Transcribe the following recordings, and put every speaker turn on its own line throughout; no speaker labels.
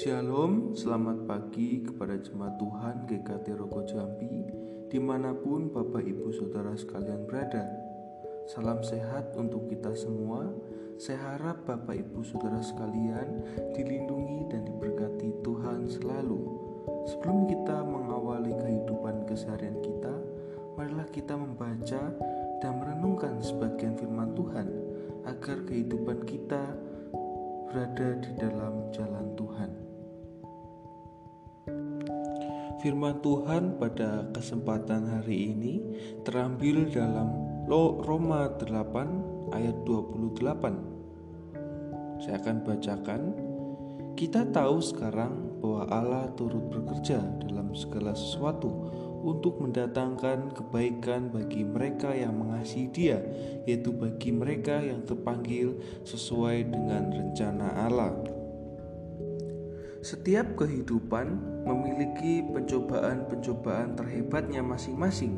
Shalom, selamat pagi kepada jemaat Tuhan GKT Rogo Jambi Di mana pun Bapak Ibu Saudara sekalian berada. Salam sehat untuk kita semua. Saya harap Bapak Ibu Saudara sekalian Dilindungi dan diberkati Tuhan selalu. Sebelum kita Firman Tuhan pada kesempatan hari ini terambil dalam Roma 8 ayat 28. Saya akan bacakan. Kita tahu sekarang bahwa Allah turut bekerja dalam segala sesuatu untuk mendatangkan kebaikan bagi mereka yang mengasihi Dia, yaitu bagi mereka yang terpanggil sesuai dengan rencana Allah. Setiap kehidupan memiliki pencobaan-pencobaan terhebatnya masing-masing.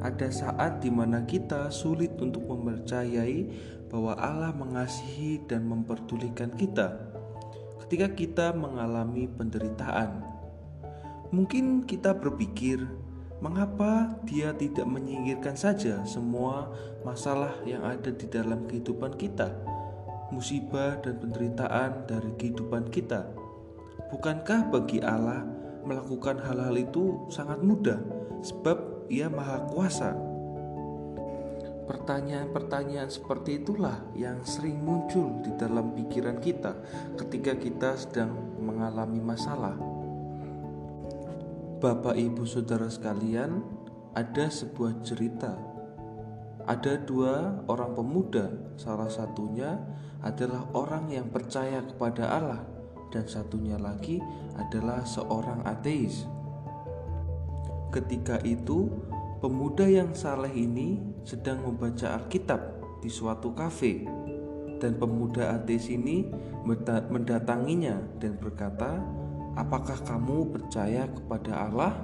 Ada saat di mana kita sulit untuk mempercayai bahwa Allah mengasihi dan memperdulikan kita. Ketika kita mengalami penderitaan, Mungkin kita berpikir, mengapa dia tidak menyingkirkan saja semua masalah yang ada di dalam kehidupan kita, musibah dan penderitaan dari kehidupan kita? Bukankah bagi Allah melakukan hal-hal itu sangat mudah, sebab Ia Maha Kuasa? Pertanyaan-pertanyaan seperti itulah yang sering muncul di dalam pikiran kita ketika kita sedang mengalami masalah. Bapak, ibu, saudara sekalian, ada sebuah cerita. Ada dua orang pemuda, salah satunya adalah orang yang percaya kepada Allah, dan satunya lagi adalah seorang ateis. Ketika itu, pemuda yang saleh ini sedang membaca Alkitab di suatu kafe, dan pemuda ateis ini mendatanginya dan berkata, Apakah kamu percaya kepada Allah?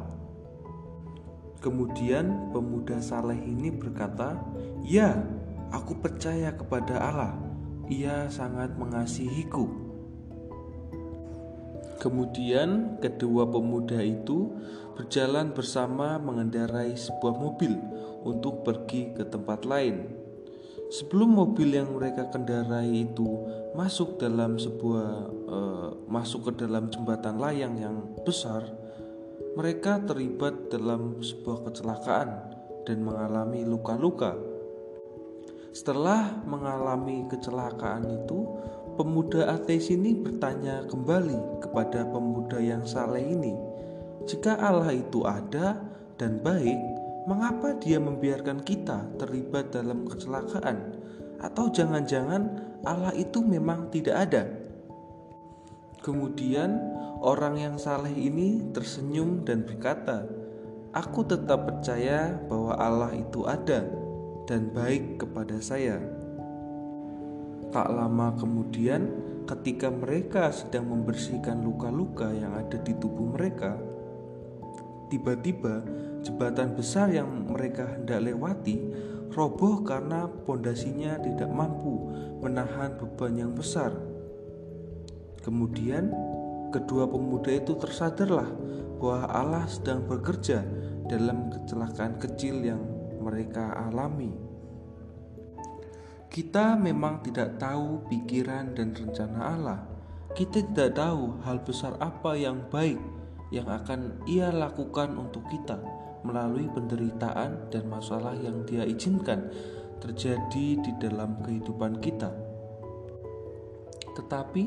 Kemudian pemuda saleh ini berkata, "Ya, aku percaya kepada Allah. Ia sangat mengasihiku." Kemudian kedua pemuda itu berjalan bersama mengendarai sebuah mobil untuk pergi ke tempat lain. Sebelum mobil yang mereka kendarai itu masuk dalam sebuah uh, masuk ke dalam jembatan layang yang besar, mereka terlibat dalam sebuah kecelakaan dan mengalami luka-luka. Setelah mengalami kecelakaan itu, pemuda ateis ini bertanya kembali kepada pemuda yang saleh ini, "Jika Allah itu ada dan baik, mengapa dia membiarkan kita terlibat dalam kecelakaan? Atau jangan-jangan Allah itu memang tidak ada? Kemudian orang yang saleh ini tersenyum dan berkata, Aku tetap percaya bahwa Allah itu ada dan baik kepada saya. Tak lama kemudian, ketika mereka sedang membersihkan luka-luka yang ada di tubuh mereka, tiba-tiba Jembatan besar yang mereka hendak lewati roboh karena pondasinya tidak mampu menahan beban yang besar. Kemudian, kedua pemuda itu tersadarlah bahwa Allah sedang bekerja dalam kecelakaan kecil yang mereka alami. Kita memang tidak tahu pikiran dan rencana Allah. Kita tidak tahu hal besar apa yang baik yang akan Ia lakukan untuk kita melalui penderitaan dan masalah yang Dia izinkan terjadi di dalam kehidupan kita. Tetapi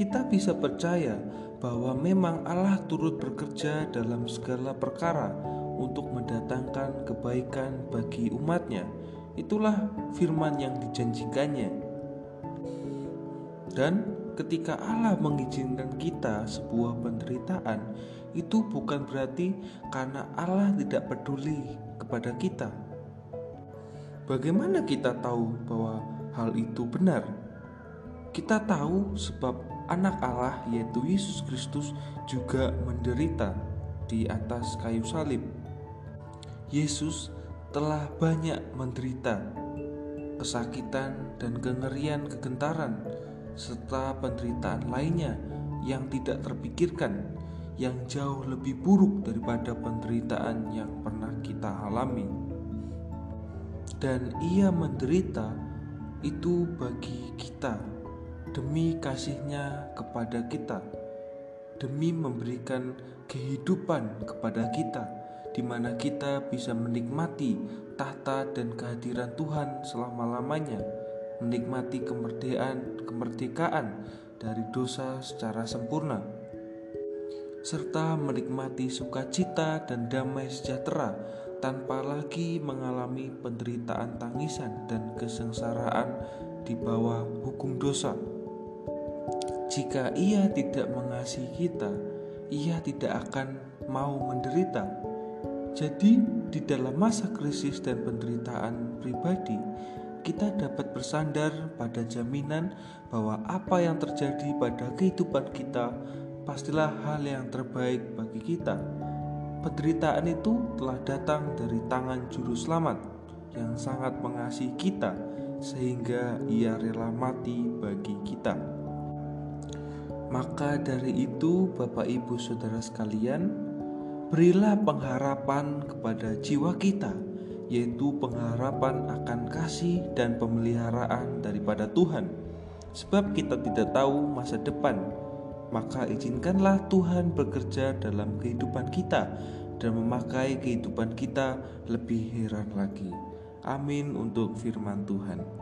kita bisa percaya bahwa memang Allah turut bekerja dalam segala perkara untuk mendatangkan kebaikan bagi umatnya. Itulah firman yang dijanjikannya. Dan ketika Allah mengizinkan kita sebuah penderitaan, itu bukan berarti karena Allah tidak peduli kepada kita. Bagaimana kita tahu bahwa hal itu benar? Kita tahu sebab anak Allah yaitu Yesus Kristus juga menderita di atas kayu salib. Yesus telah banyak menderita kesakitan dan kengerian kegentaran serta penderitaan lainnya yang tidak terpikirkan, yang jauh lebih buruk daripada penderitaan yang pernah kita alami. Dan ia menderita itu bagi kita demi kasihnya kepada kita, demi memberikan kehidupan kepada kita, di mana kita bisa menikmati tahta dan kehadiran Tuhan selama-lamanya, menikmati kemerdekaan, kemerdekaan dari dosa secara sempurna, serta menikmati sukacita dan damai sejahtera tanpa lagi mengalami penderitaan tangisan dan kesengsaraan di bawah hukum dosa. Jika ia tidak mengasihi kita, ia tidak akan mau menderita. Jadi, di dalam masa krisis dan penderitaan pribadi, kita dapat bersandar pada jaminan bahwa apa yang terjadi pada kehidupan kita pastilah hal yang terbaik bagi kita Penderitaan itu telah datang dari tangan juru selamat yang sangat mengasihi kita sehingga ia rela mati bagi kita. Maka dari itu, Bapak Ibu Saudara sekalian, berilah pengharapan kepada jiwa kita, yaitu pengharapan akan kasih dan pemeliharaan daripada Tuhan. Sebab kita tidak tahu masa depan maka izinkanlah Tuhan bekerja dalam kehidupan kita dan memakai kehidupan kita lebih heran lagi. Amin untuk firman Tuhan.